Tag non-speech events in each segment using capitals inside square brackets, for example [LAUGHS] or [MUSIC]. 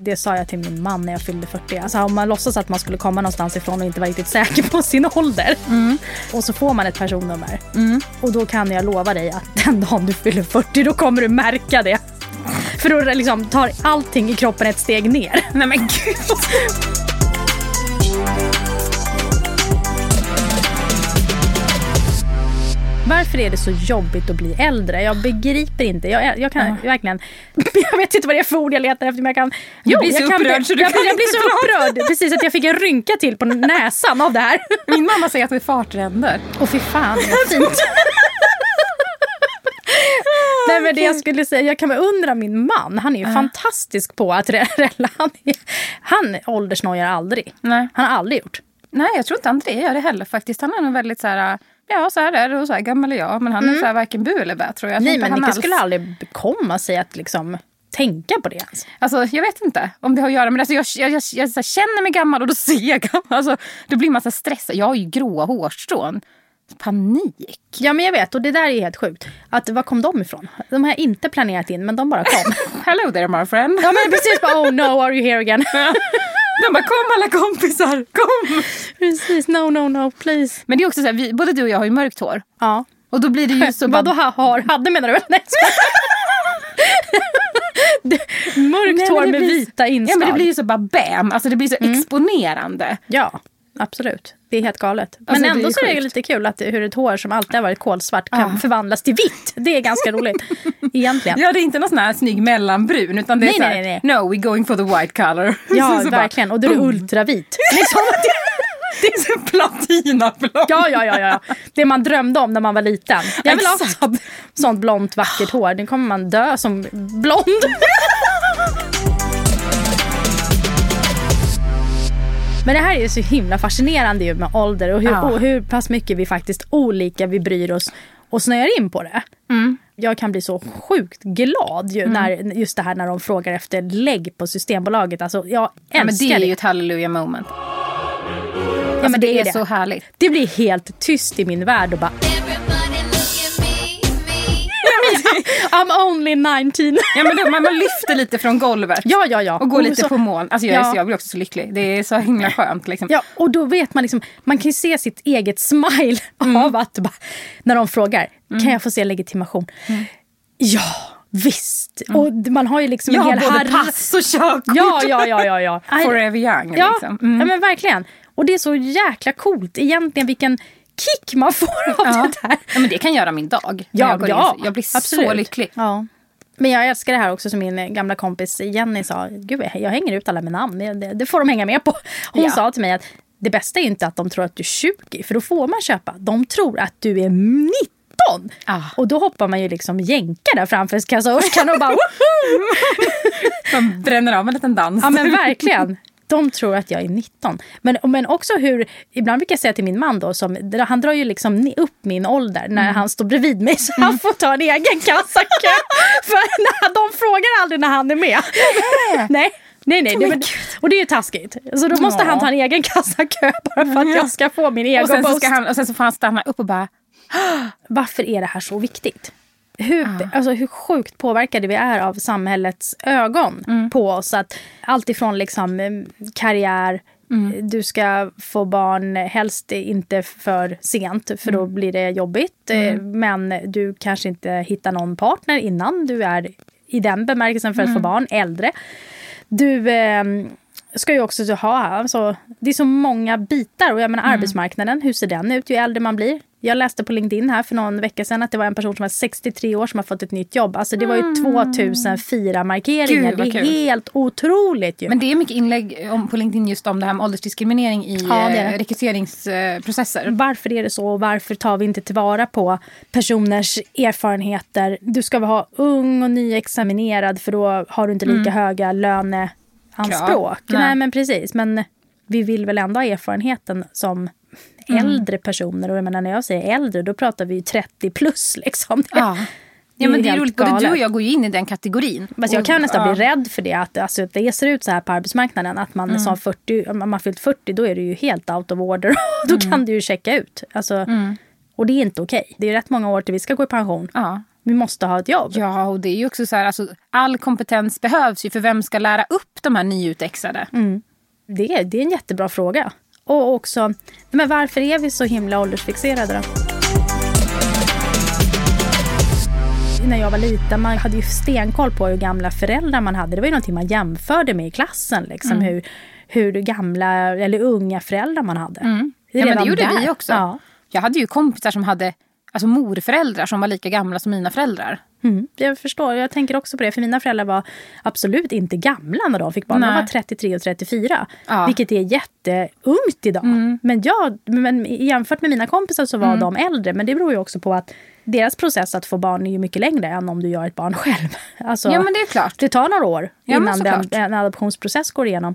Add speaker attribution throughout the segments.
Speaker 1: Det sa jag till min man när jag fyllde 40. Alltså om man låtsas att man skulle komma någonstans ifrån och inte var riktigt säker på sin ålder.
Speaker 2: Mm.
Speaker 1: Och så får man ett personnummer. Och då kan jag lova dig att den dagen du fyller 40 då kommer du märka det. För då liksom tar allting i kroppen ett steg ner.
Speaker 2: Nej men gud.
Speaker 1: Varför är det så jobbigt att bli äldre? Jag begriper inte. Jag, jag kan verkligen... [LAUGHS] Jag vet inte vad det är för ord jag letar efter men jag kan...
Speaker 2: Du blir så
Speaker 1: jag kan,
Speaker 2: upprörd så du
Speaker 1: jag,
Speaker 2: kan
Speaker 1: jag blir
Speaker 2: inte
Speaker 1: så upprörd. Precis att jag fick en rynka till på näsan av det här. [LAUGHS]
Speaker 2: Min mamma säger att det är fartränder.
Speaker 1: Och fy fan [LAUGHS] vad fint. Nej men det jag skulle säga, jag kan beundra min man. Han är ju fantastisk på att rella. Han, är, han åldersnojar aldrig.
Speaker 2: Nej.
Speaker 1: Han har aldrig gjort.
Speaker 2: Nej, jag tror inte André gör det heller faktiskt. Han är nog väldigt så här, ja så här är det och så här gammal är jag. Men han är så här varken bu eller bä tror jag.
Speaker 1: Nej men Nicke
Speaker 2: alls-
Speaker 1: skulle aldrig bekomma sig att liksom tänka på det ens.
Speaker 2: Alltså, jag vet inte om det har att göra med det. Alltså, jag jag, jag, jag känner mig gammal och då ser jag gammal. Alltså, då blir man så stressad. Jag har ju gråa hårstrån. Panik.
Speaker 1: Ja men jag vet och det där är helt sjukt. Att, var kom de ifrån? De har jag inte planerat in men de bara kom. [LAUGHS]
Speaker 2: Hello there my friend.
Speaker 1: ja men precis bara oh no are you here again? [LAUGHS]
Speaker 2: De bara kom alla kompisar, kom.
Speaker 1: Precis no no no please.
Speaker 2: Men det är också så här, vi, både du och jag har ju mörkt hår.
Speaker 1: Ja.
Speaker 2: Och då blir det ju [LAUGHS] så
Speaker 1: Vadå ha, har? Hade menar du? [LAUGHS] Nej, Det- [LAUGHS] Mörkt
Speaker 2: Nej,
Speaker 1: hår
Speaker 2: det
Speaker 1: med
Speaker 2: blir-
Speaker 1: vita inslag.
Speaker 2: Ja men det blir ju så bara bam. Alltså det blir så exponerande.
Speaker 1: Ja, absolut. Det är helt galet. Men
Speaker 2: Alltså, det
Speaker 1: ändå så är det
Speaker 2: sjukt.
Speaker 1: lite kul att hur ett hår som alltid har varit kolsvart kan förvandlas till vitt. Det är ganska roligt. Egentligen.
Speaker 2: Ja det är inte någon sån här snygg mellanbrun utan det är
Speaker 1: Nej,
Speaker 2: så här,
Speaker 1: nej, nej,
Speaker 2: no we're going for the white color.
Speaker 1: Ja,
Speaker 2: bara,
Speaker 1: verkligen. Och då är det ultravit. Liksom.
Speaker 2: Det är så platinablått.
Speaker 1: Ja, ja, ja, ja. Det man drömde om när man var liten. Jag vill ha
Speaker 2: Exakt.
Speaker 1: sånt, sånt blont vackert hår. Nu kommer man dö som blond. Men det här är så himla fascinerande ju med ålder och hur,
Speaker 2: Ja.
Speaker 1: och hur pass mycket vi faktiskt olika vi bryr oss och snöar in på det. Jag kan bli så sjukt glad ju när, just det här när de frågar efter lägg på Systembolaget. Alltså, jag älskar
Speaker 2: Ja, men det är
Speaker 1: det.
Speaker 2: ju ett hallelujah moment.
Speaker 1: Ja, men
Speaker 2: det,
Speaker 1: det är
Speaker 2: är
Speaker 1: det.
Speaker 2: så härligt.
Speaker 1: Det blir helt tyst i min värld och bara. [LAUGHS] I'm only 19.
Speaker 2: Ja, men då, man, man lyfter lite från golvet.
Speaker 1: ja, ja, ja.
Speaker 2: Och går lite
Speaker 1: så,
Speaker 2: på moln. Alltså jag,
Speaker 1: Ja.
Speaker 2: så, jag blir också så lycklig. Det är så himla skönt. Liksom.
Speaker 1: Ja, och då vet man liksom, man kan ju se sitt eget smile [LAUGHS]
Speaker 2: Mm.
Speaker 1: av att bara, när de frågar, kan jag få se legitimation? Ja, visst. Och man har ju liksom
Speaker 2: Jag
Speaker 1: en hel
Speaker 2: Mm. både
Speaker 1: harr-
Speaker 2: pass och körkort.
Speaker 1: Ja, ja, ja, ja. ja. [LAUGHS]
Speaker 2: Forever young.
Speaker 1: Ja,
Speaker 2: Liksom. Mm.
Speaker 1: ja, men verkligen. Och det är så jäkla coolt egentligen vilken kick man får av
Speaker 2: Ja.
Speaker 1: det där.
Speaker 2: ja, men det kan göra min dag.
Speaker 1: Ja,
Speaker 2: jag,
Speaker 1: ja,
Speaker 2: in. jag blir
Speaker 1: absolut.
Speaker 2: så lycklig.
Speaker 1: Ja. Men jag älskar det här också som min gamla kompis Jenny sa. Gud, jag hänger ut alla med namn. Det, det, det får de hänga med på. Hon
Speaker 2: Ja.
Speaker 1: sa till mig att det bästa är inte att de tror att du är 20, för då får man köpa. De tror att du är 19.
Speaker 2: Ah.
Speaker 1: Och då hoppar man ju liksom jänka där framför kassörskan och bara [LAUGHS] woho!
Speaker 2: Man bränner av en liten dans.
Speaker 1: Ja men verkligen. De tror att jag är 19. Men, men också hur, ibland brukar jag säga till min man då, som, han drar ju liksom upp min ålder när
Speaker 2: Mm.
Speaker 1: han står bredvid mig så han får ta en egen kassakö. [LAUGHS] För när, de frågar aldrig när han är med. nej. Nej, nej. Det, men, och det är ju taskigt. Så då måste
Speaker 2: Ja.
Speaker 1: han ta en egen kassakö bara för att jag ska få min egen
Speaker 2: och, sen så ska han, och sen så får han stanna upp och bara...
Speaker 1: Varför är det här så viktigt? Hur, alltså, hur sjukt påverkade vi är av samhällets ögon på oss. Att allt ifrån liksom, eh, karriär, du ska få barn, helst inte för sent för då blir det jobbigt. Eh, Men du kanske inte hittar någon partner innan du är i den bemärkelsen för att få barn, äldre. Du eh, ska ju också ha, alltså, det är så många bitar. Och jag menar arbetsmarknaden, hur ser den ut ju äldre man blir? Jag läste på LinkedIn här för någon vecka sedan att det var en person som var 63 år som har fått ett nytt jobb. Alltså det var ju 2004 markeringar.
Speaker 2: Gud,
Speaker 1: det är
Speaker 2: kul.
Speaker 1: helt otroligt ju.
Speaker 2: Men det är mycket inlägg om, på LinkedIn just om det här med åldersdiskriminering i
Speaker 1: Ja, det det.
Speaker 2: rekryteringsprocesser.
Speaker 1: Varför är det så? och Varför tar vi inte tillvara på personers erfarenheter? Du ska vara ung och nyexaminerad för då har du inte lika höga löneanspråk.
Speaker 2: Krav. Nej.
Speaker 1: Nej. men precis. Men vi vill väl ändå ha erfarenheten som äldre personer. Och jag menar, när jag säger äldre då pratar vi ju 30 plus. Liksom.
Speaker 2: Ja. [LAUGHS] Ja, men det är roligt. Både du och
Speaker 1: galet.
Speaker 2: jag går ju in i den kategorin.
Speaker 1: Fast jag kan nästan
Speaker 2: ja.
Speaker 1: bli rädd för det. Att, alltså, det ser ut så här på arbetsmarknaden. Att man som 40, om man har fyllt 40 då är du ju helt out of order. [LAUGHS] då kan du ju checka ut. Alltså, Och det är inte okej. Det är rätt många år till vi ska gå i pension.
Speaker 2: Ja.
Speaker 1: Vi måste ha ett jobb.
Speaker 2: Ja, och det är ju också så här, alltså, all kompetens behövs ju för vem ska lära upp de här nyutexade?
Speaker 1: Det, är- det är en jättebra fråga. Och också, men varför är vi så himla åldersfixerade då? När jag var liten, man hade ju stenkoll på hur gamla föräldrar man hade. Det var ju någonting man jämförde med i klassen. Liksom, hur, hur gamla eller unga föräldrar man hade.
Speaker 2: Ja, men det gjorde
Speaker 1: där.
Speaker 2: vi också.
Speaker 1: Ja.
Speaker 2: Jag hade ju kompisar som hade alltså morföräldrar som var lika gamla som mina föräldrar.
Speaker 1: Mm, jag förstår. Jag tänker också på det. För mina föräldrar var absolut inte gamla när de fick barn. De
Speaker 2: Nej.
Speaker 1: var 33 och 34.
Speaker 2: Ja. Mm.
Speaker 1: Vilket är jätteungt idag. Men, jag, men jämfört med mina kompisar så var de äldre. Men det beror ju också på att deras process att få barn är ju mycket längre än om du gör ett barn [LAUGHS] själv. Alltså,
Speaker 2: Ja men det är klart.
Speaker 1: det tar några år
Speaker 2: Ja,
Speaker 1: innan den, en adoptionsprocess går igenom.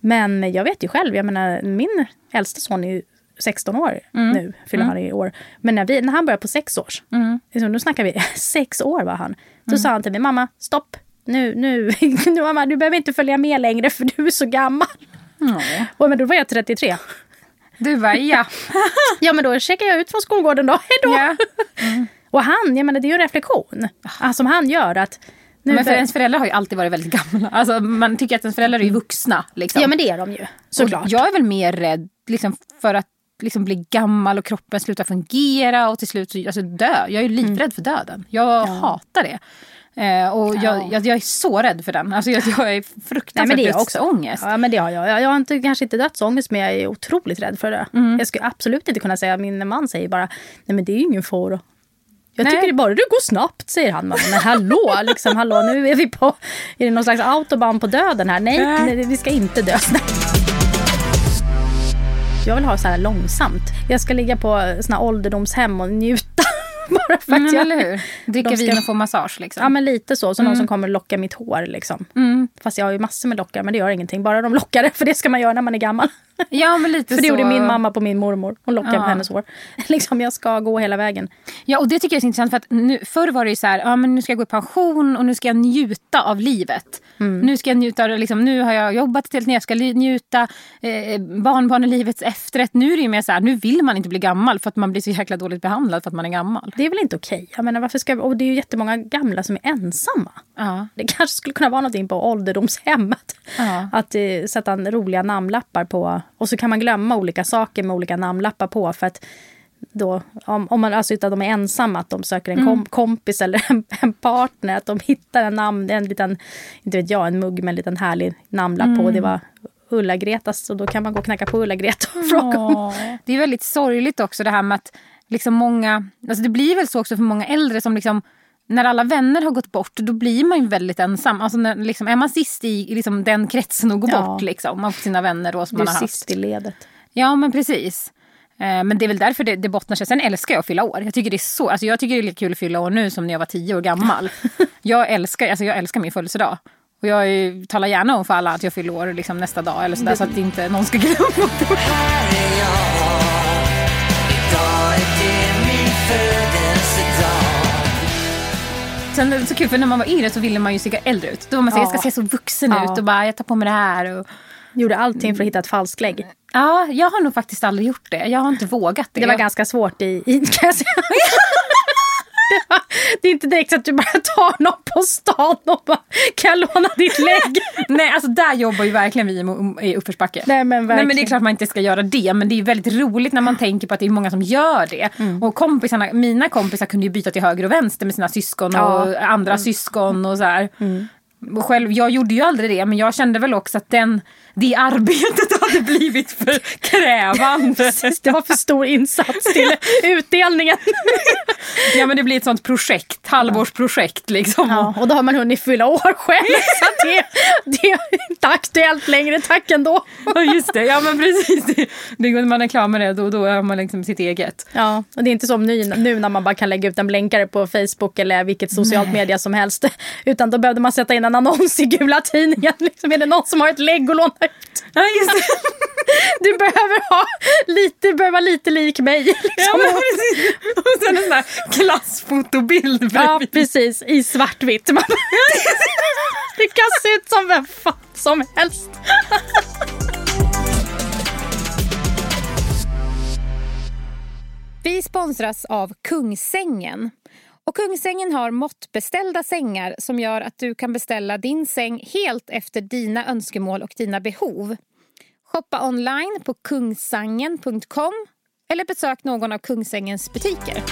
Speaker 1: Men jag vet ju själv, jag menar, min äldsta son är ju 16 år
Speaker 2: Mm.
Speaker 1: nu, fyller han i år. Men när, vi, när han började på sex års, liksom, nu snackar vi [LAUGHS] sex år var han. Då
Speaker 2: Mm.
Speaker 1: sa han till mig, mamma stopp, nu, nu, [LAUGHS] nu mamma, du behöver inte följa med längre för du är så gammal.
Speaker 2: Ja.
Speaker 1: Och, men då var jag 33.
Speaker 2: Du bara ja. [LAUGHS]
Speaker 1: Ja men då checkar jag ut från skolgården då, hejdå!
Speaker 2: ja.
Speaker 1: Och han, jag menar det är ju en reflektion ah, som han gör att nu
Speaker 2: Men för ens föräldrar har ju alltid varit väldigt gamla. Alltså, man tycker att ens föräldrar är ju vuxna. Liksom.
Speaker 1: Ja men det är de ju, såklart.
Speaker 2: Och jag är väl mer rädd liksom, för att liksom, bli gammal och kroppen slutar fungera och till slut så, alltså, dö. Jag är ju livrädd för döden. Jag hatar det. Eh, och jag,
Speaker 1: Ja.
Speaker 2: jag, jag är så rädd för den. Alltså, jag, jag är
Speaker 1: Nej,
Speaker 2: fruktansvärt
Speaker 1: men det är jag också.
Speaker 2: dödsångest.
Speaker 1: Ja, men det har jag. Jag jag har inte, kanske inte dödsångest, men jag är otroligt rädd för det.
Speaker 2: Mm.
Speaker 1: Jag skulle absolut inte kunna säga, min man säger bara, nej men det är ju ingen fara. Jag
Speaker 2: Nej.
Speaker 1: tycker det bara det går snabbt, säger han. Men hallå, liksom, hallå, nu är vi på, är det någon slags autobahn på döden här? Nej,
Speaker 2: Nej.
Speaker 1: nej vi ska inte dö. [LAUGHS] Jag vill ha så här långsamt. Jag ska ligga på såna här ålderdomshem och njuta. [LAUGHS] Bara för
Speaker 2: Mm,
Speaker 1: jag,
Speaker 2: eller hur? Dricka
Speaker 1: ska-
Speaker 2: vin och få massage. Liksom.
Speaker 1: Ja men lite så, som någon som kommer locka mitt hår liksom.
Speaker 2: Mm.
Speaker 1: Fast jag har ju massor med lockar men det gör ingenting. Bara de lockar det, för det ska man göra när man är gammal.
Speaker 2: Ja, men lite
Speaker 1: För det
Speaker 2: så.
Speaker 1: gjorde min mamma på min mormor. Hon lockade
Speaker 2: Ja.
Speaker 1: på hennes hår. [LAUGHS] Liksom jag ska gå hela vägen.
Speaker 2: Ja, och det tycker jag är så intressant. För att nu, förr var det ju så här, ja, men nu ska jag gå i pension och nu ska jag njuta av livet.
Speaker 1: Mm.
Speaker 2: Nu ska jag njuta liksom, nu har jag jobbat till när jag ska njuta eh, barnbarnelivets efterrätt. Nu är det ju mer så här, nu vill man inte bli gammal för att man blir så jäkla dåligt behandlad för att man är gammal.
Speaker 1: Det är väl inte okej? Jag menar, varför ska, och det är ju jättemånga gamla som är ensamma.
Speaker 2: Ja.
Speaker 1: Det kanske skulle kunna vara någonting på ålderdomshemmet.
Speaker 2: Ja.
Speaker 1: Att eh, sätta en roliga namnlappar på. Och så kan man glömma olika saker med olika namnlappar på. För att då, om, om man alltså de är ensamma, att de söker en kom, kompis eller en, en partner. Att de hittar en namn, en liten, inte vet jag, en mugg med en liten härlig namnlapp på. Det var Ulla-Gretas. Så då kan man gå och knacka på Ulla-Greta och fråga om...
Speaker 2: Det är väldigt sorgligt också det här med att liksom många, alltså det blir väl så också för många äldre som liksom när alla vänner har gått bort, då blir man ju väldigt ensam. Alltså när, liksom, är man sist i liksom, den kretsen och går
Speaker 1: Ja.
Speaker 2: bort liksom, av sina vänner då, som
Speaker 1: Du
Speaker 2: man
Speaker 1: är
Speaker 2: har haft.
Speaker 1: sist i ledet.
Speaker 2: Ja, men precis. Eh, Men det är väl därför det, det bottnar sig. Sen älskar jag att fylla år. Jag tycker det är så, alltså jag tycker det är lika kul att fylla år nu som när jag var tio år gammal. [LAUGHS] jag, älskar, alltså jag älskar min födelsedag. Och jag är, talar gärna om för alla att jag fyller år liksom nästa dag eller sådär, så att inte någon ska [LAUGHS] glömma.
Speaker 3: Här
Speaker 2: Sen så kul för när man var yngre så ville man ju se äldre ut. Då var man så,
Speaker 1: Ja.
Speaker 2: jag ska se så vuxen
Speaker 1: Ja.
Speaker 2: ut och bara jag tar på mig det här. Och...
Speaker 1: Gjorde allting för att hitta ett falsklägg.
Speaker 2: Ja, jag har nog faktiskt aldrig gjort det. Jag har inte vågat det.
Speaker 1: Det var
Speaker 2: Jag-
Speaker 1: ganska svårt i, i kan jag säga. [LAUGHS] [LAUGHS] Det, är inte direkt så att du bara tar någon på stan och bara kan jag låna ditt lägg? [LAUGHS]
Speaker 2: Nej, alltså där jobbar ju verkligen vi i- uppförsbacke.
Speaker 1: Nej, men
Speaker 2: Nej, men det är
Speaker 1: verkligen.
Speaker 2: klart man inte ska göra det, men det är väldigt roligt när man tänker på att det är många som gör det.
Speaker 1: Mm.
Speaker 2: Och kompisarna, mina kompisar kunde ju byta till höger och vänster med sina syskon och
Speaker 1: Ja.
Speaker 2: andra syskon och så här. Och Själv, jag gjorde ju aldrig det, men jag kände väl också att den, det arbetet hade blivit för krävande.
Speaker 1: Det var för stor insats till utdelningen. [LAUGHS]
Speaker 2: ja, men det blir ett sånt projekt, halvårsprojekt liksom.
Speaker 1: Ja, och då har man hunnit fylla år själv. [LAUGHS] Så det, det är inte aktuellt längre, tack ändå.
Speaker 2: Ja, just det. Ja, men precis. Det, det, man är klar med det, då, då är man liksom sitt eget.
Speaker 1: Ja, och det är inte som nu, nu när man bara kan lägga ut en blänkare på Facebook eller vilket socialt media som helst. Utan då behövde man sätta in en annons i gula tidningen. Liksom, är det någon som har ett lägg låna ut?
Speaker 2: Ja, just det.
Speaker 1: Du behöver ha lite, du behöver vara lite lik mig. Liksom.
Speaker 2: Ja, men precis. Och sen en sån här klassfotobild
Speaker 1: Ja, precis. I svartvitt. Man- [LAUGHS] Det kan se ut som vem fan som helst.
Speaker 2: Vi sponsras av Kungsängen. Och Kungsängen har måttbeställda sängar som gör att du kan beställa din säng helt efter dina önskemål och dina behov. Shoppa online på kungsangen.com eller besök någon av Kungsängens butiker.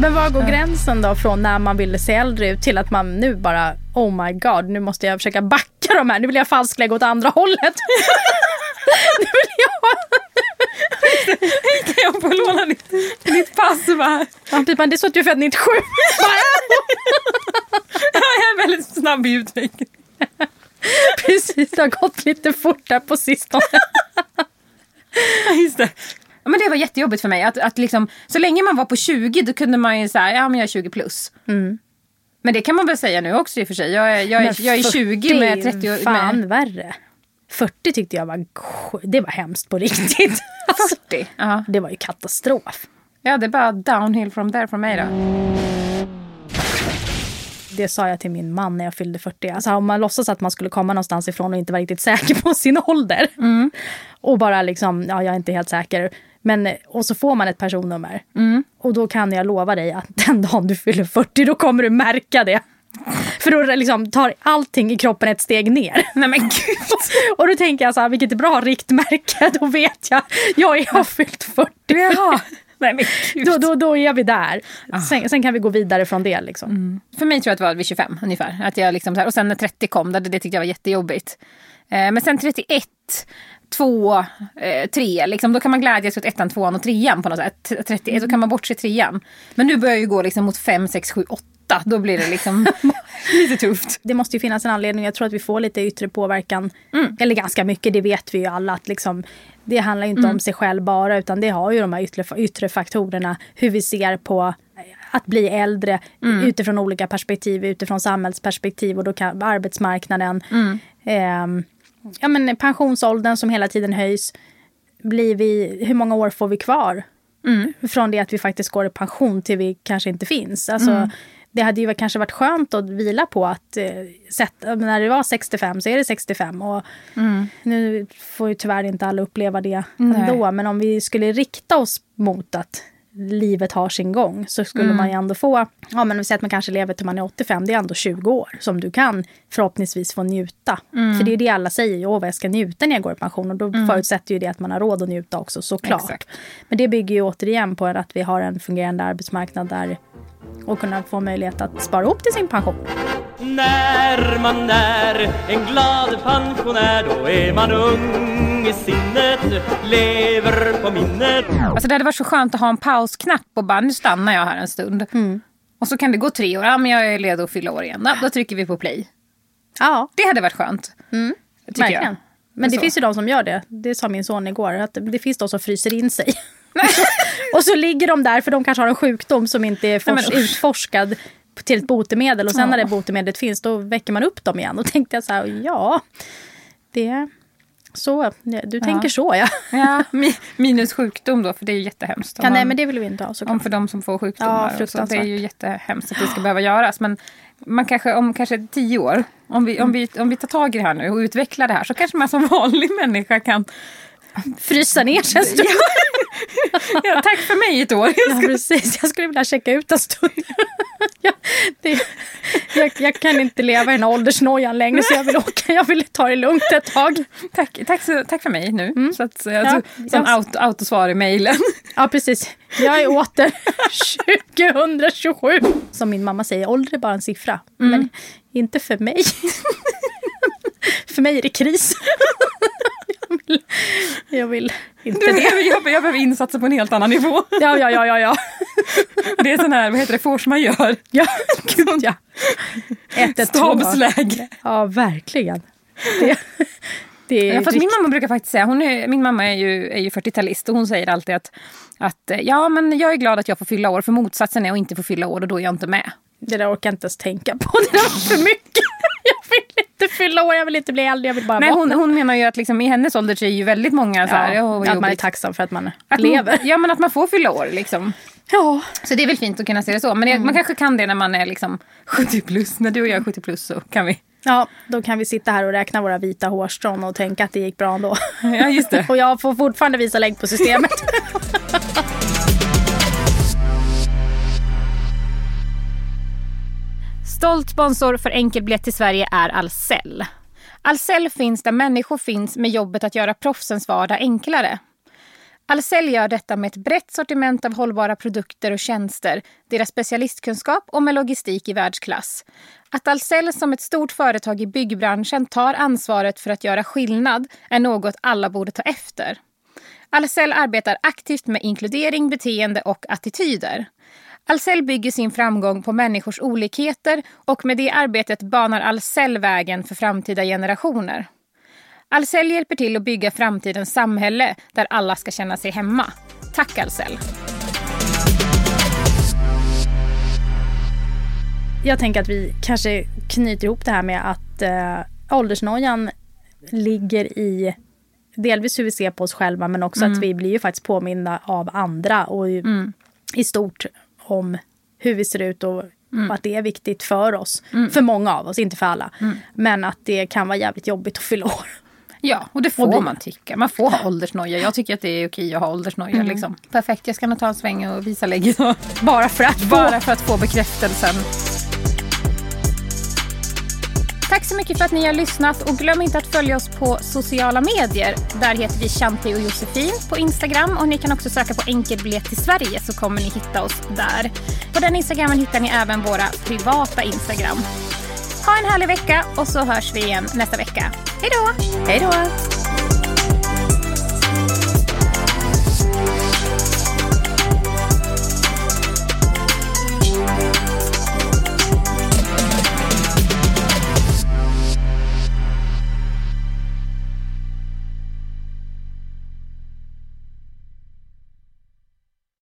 Speaker 1: Men var går gränsen då från när man ville se äldre ut till att man nu bara oh my god, nu måste jag försöka backa de här. Nu vill jag falsklägga åt andra hållet. [LAUGHS] nu vill jag...
Speaker 2: Kan jag få låna ditt, ditt pass? Bara,
Speaker 1: Ja, typ, det så att du är född 97.
Speaker 2: jag är väldigt snabb i utveckling.
Speaker 1: Precis, det har gått lite fort där på sistone.
Speaker 2: Ja, just det. Ja, men det var jättejobbigt för mig. Att, att liksom, så länge man var på 20 då kunde man ju säga ja men jag är 20 plus. Men det kan man väl säga nu också i och för sig. Jag är, jag är, jag är 20 med 30 år.
Speaker 1: Fan
Speaker 2: Med
Speaker 1: värre. 40 tyckte jag var, det var hemskt på riktigt. [LAUGHS] Alltså,
Speaker 2: 40. Ja.
Speaker 1: det var ju katastrof.
Speaker 2: ja, det är bara downhill from there för mig då.
Speaker 1: Det sa jag till min man när jag fyllde 40. Alltså om man låtsas att man skulle komma någonstans ifrån och inte var riktigt säker [LAUGHS] på sin ålder. Och bara liksom, ja jag är inte helt säker. Men, och så får man ett personnummer. Och då kan jag lova dig att den dagen du fyller 40 då kommer du märka det. För då liksom tar allting i kroppen ett steg ner. [LAUGHS]
Speaker 2: Nej men gud.
Speaker 1: Och då tänker jag så här, vilket bra riktmärke. [LAUGHS] Då vet jag, jag är- har fyllt 40.
Speaker 2: Jaha. Nej men gud.
Speaker 1: Då, då, då är vi där. Sen, sen kan vi gå vidare från det. Liksom.
Speaker 2: För mig tror jag att det var vid 25 ungefär. Att jag liksom och sen när 30 kom, det, det tyckte jag var jättejobbigt. Eh, men sen 31, 2, eh, 3, liksom, då kan man glädjas åt ettan, tvåan och trean på något sätt. 31, då kan man bortse trean. Men nu börjar jag ju gå liksom mot 5, 6, 7, 8. Då blir det liksom [LAUGHS] lite tufft.
Speaker 1: Det måste ju finnas en anledning. Jag tror att vi får lite yttre påverkan. Eller ganska mycket, det vet vi ju alla. Att liksom, det handlar ju inte om sig själv bara utan det har ju de här yttre, yttre faktorerna. Hur vi ser på att bli äldre utifrån olika perspektiv. Utifrån samhällsperspektiv och då kan, arbetsmarknaden. Ehm, ja, men pensionsåldern som hela tiden höjs. Blir vi, hur många år får vi kvar? Från det att vi faktiskt går i pension till vi kanske inte finns. Alltså, Det hade ju kanske varit skönt att vila på att eh, sätta, när det var 65 så är det 65. Och Nu får ju tyvärr inte alla uppleva det ändå. Men om vi skulle rikta oss mot att livet har sin gång så skulle man ju ändå få, ja men vi säger att man kanske lever till man är 85, det är ändå 20 år som du kan förhoppningsvis få njuta. För det är det alla säger, åh vad jag ska njuta när jag går i pension och då förutsätter ju det att man har råd att njuta också såklart.
Speaker 2: Exakt.
Speaker 1: Men det bygger ju återigen på att vi har en fungerande arbetsmarknad där och kunna få möjlighet att spara ihop till sin pension.
Speaker 4: När man är en glad pensionär då är man ung i sinnet, lever på minnet
Speaker 2: Alltså det hade varit så skönt att ha en pausknapp och bara nu stannar jag här en stund. Och så kan det gå tre år, ja men jag är redo att fylla år igen. Ja, då trycker vi på play.
Speaker 1: Ja,
Speaker 2: Det hade varit skönt. Tycker
Speaker 1: verkligen.
Speaker 2: jag.
Speaker 1: Men det
Speaker 2: Så.
Speaker 1: finns ju de som gör det. Det sa min son igår. Att det finns de som fryser in sig. [LAUGHS] och så ligger de där för de kanske har en sjukdom som inte är
Speaker 2: Nej, men
Speaker 1: utforskad till ett botemedel. Och sen
Speaker 2: Ja.
Speaker 1: när det botemedlet finns då väcker man upp dem igen. Och tänkte jag så här, ja, det så. Du tänker så ja.
Speaker 2: Ja, [LAUGHS] mi- minus sjukdom då, för det är ju jättehemskt. Om
Speaker 1: ja nej
Speaker 2: man-
Speaker 1: men det vill vi inte ha
Speaker 2: Om
Speaker 1: såklart.
Speaker 2: för de som får
Speaker 1: Ja,
Speaker 2: sjukdomar. och så. det är ju jättehemskt att det ska behöva göras. Men man kanske om kanske tio år, om vi, om, vi, om vi tar tag i det här nu och utvecklar det här så kanske man som [LAUGHS] vanlig människa kan...
Speaker 1: Frysa ner sig en stund.
Speaker 2: Ja, tack för mig ett år.
Speaker 1: Ja, precis. Jag skulle vilja checka ut en stund. jag, det, jag, jag kan inte leva i den åldersnojan längre så jag vill åka. Jag vill ta det lugnt ett tag.
Speaker 2: Tack, tack, så, tack för mig nu. Så att,
Speaker 1: Ja,
Speaker 2: alltså, som
Speaker 1: jag-
Speaker 2: auto, autosvar i mejlen.
Speaker 1: Ja, precis. Jag är åter 2027. Som min mamma säger, ålder är bara en siffra. Men inte för mig. [LAUGHS] för mig är det kris. Jag, vill, jag vill inte
Speaker 2: Du,
Speaker 1: det.
Speaker 2: jag, jag, behöver insatser på en helt annan nivå.
Speaker 1: Ja, ja, ja, ja. ja.
Speaker 2: Det är sån här, vad heter det, force
Speaker 1: ja, gud ja. 112.
Speaker 2: Stabsläge.
Speaker 1: Ja, verkligen. Det, det
Speaker 2: Ja, min mamma brukar faktiskt säga, hon är, min mamma är ju, är ju 40-talist och hon säger alltid att, att eh, ja men jag är glad att jag får fylla år för motsatsen är att inte få fylla år och då är jag inte med.
Speaker 1: Det där orkar jag inte ens tänka på. Det där var för mycket. Jag vill inte fylla år, jag vill inte bli äldre, jag vill bara
Speaker 2: Nej,
Speaker 1: vara.
Speaker 2: hon, hon menar ju att liksom, i hennes ålder så är ju väldigt många så här,
Speaker 1: ja,
Speaker 2: "Åh, vad
Speaker 1: att man är
Speaker 2: jobbigt."
Speaker 1: tacksam för att man
Speaker 2: Att
Speaker 1: lever.
Speaker 2: Man, ja men att man får fylla år liksom.
Speaker 1: Ja.
Speaker 2: Så det är väl fint att kunna se det så. Men det, man kanske kan det när man är liksom 70 plus. När du och jag är 70 plus så kan vi.
Speaker 1: ja, då kan vi sitta här och räkna våra vita hårstrån och tänka att det gick bra ändå.
Speaker 2: Ja just det. [LAUGHS]
Speaker 1: Och jag får fortfarande visa lägg på systemet. [LAUGHS]
Speaker 2: Stolt sponsor för enkelbiljett till Sverige är Ahlsell. Ahlsell finns där människor finns med jobbet att göra proffsens vardag enklare. Ahlsell gör detta med ett brett sortiment av hållbara produkter och tjänster, deras specialistkunskap och med logistik i världsklass. Att Ahlsell som ett stort företag i byggbranschen tar ansvaret för att göra skillnad är något alla borde ta efter. Ahlsell arbetar aktivt med inkludering, beteende och attityder. Ahlsell bygger sin framgång på människors olikheter och med det arbetet banar Ahlsell vägen för framtida generationer. Ahlsell hjälper till att bygga framtidens samhälle där alla ska känna sig hemma. Tack Ahlsell!
Speaker 1: Jag tänker att vi kanske knyter ihop det här med att eh, åldersnojan ligger i delvis hur vi ser på oss själva men också att vi blir ju faktiskt påminda av andra och i, i stort om hur vi ser ut och, och att det är viktigt för oss. För många av oss, inte för alla. Men att det kan vara jävligt jobbigt att fylla år.
Speaker 2: Ja, och det [LAUGHS] får
Speaker 1: Och
Speaker 2: man tycka. Man får ha åldersnoja. Jag tycker att det är okej att ha åldersnoja. Liksom. Perfekt, jag ska nog ta en sväng och visa lägget. [LAUGHS]
Speaker 1: Bara för att
Speaker 2: Bara för att få bekräftelsen. Tack så mycket för att ni har lyssnat och glöm inte att följa oss på sociala medier. Där heter vi Shanti och Josefin på Instagram och ni kan också söka på enkelbiljett till Sverige så kommer ni hitta oss där. På den Instagramen hittar ni även våra privata Instagram. Ha en härlig vecka och så hörs vi igen nästa vecka. Hej då!
Speaker 1: Hej då!